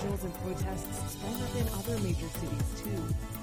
Vigils and protests sprang up in other major cities too.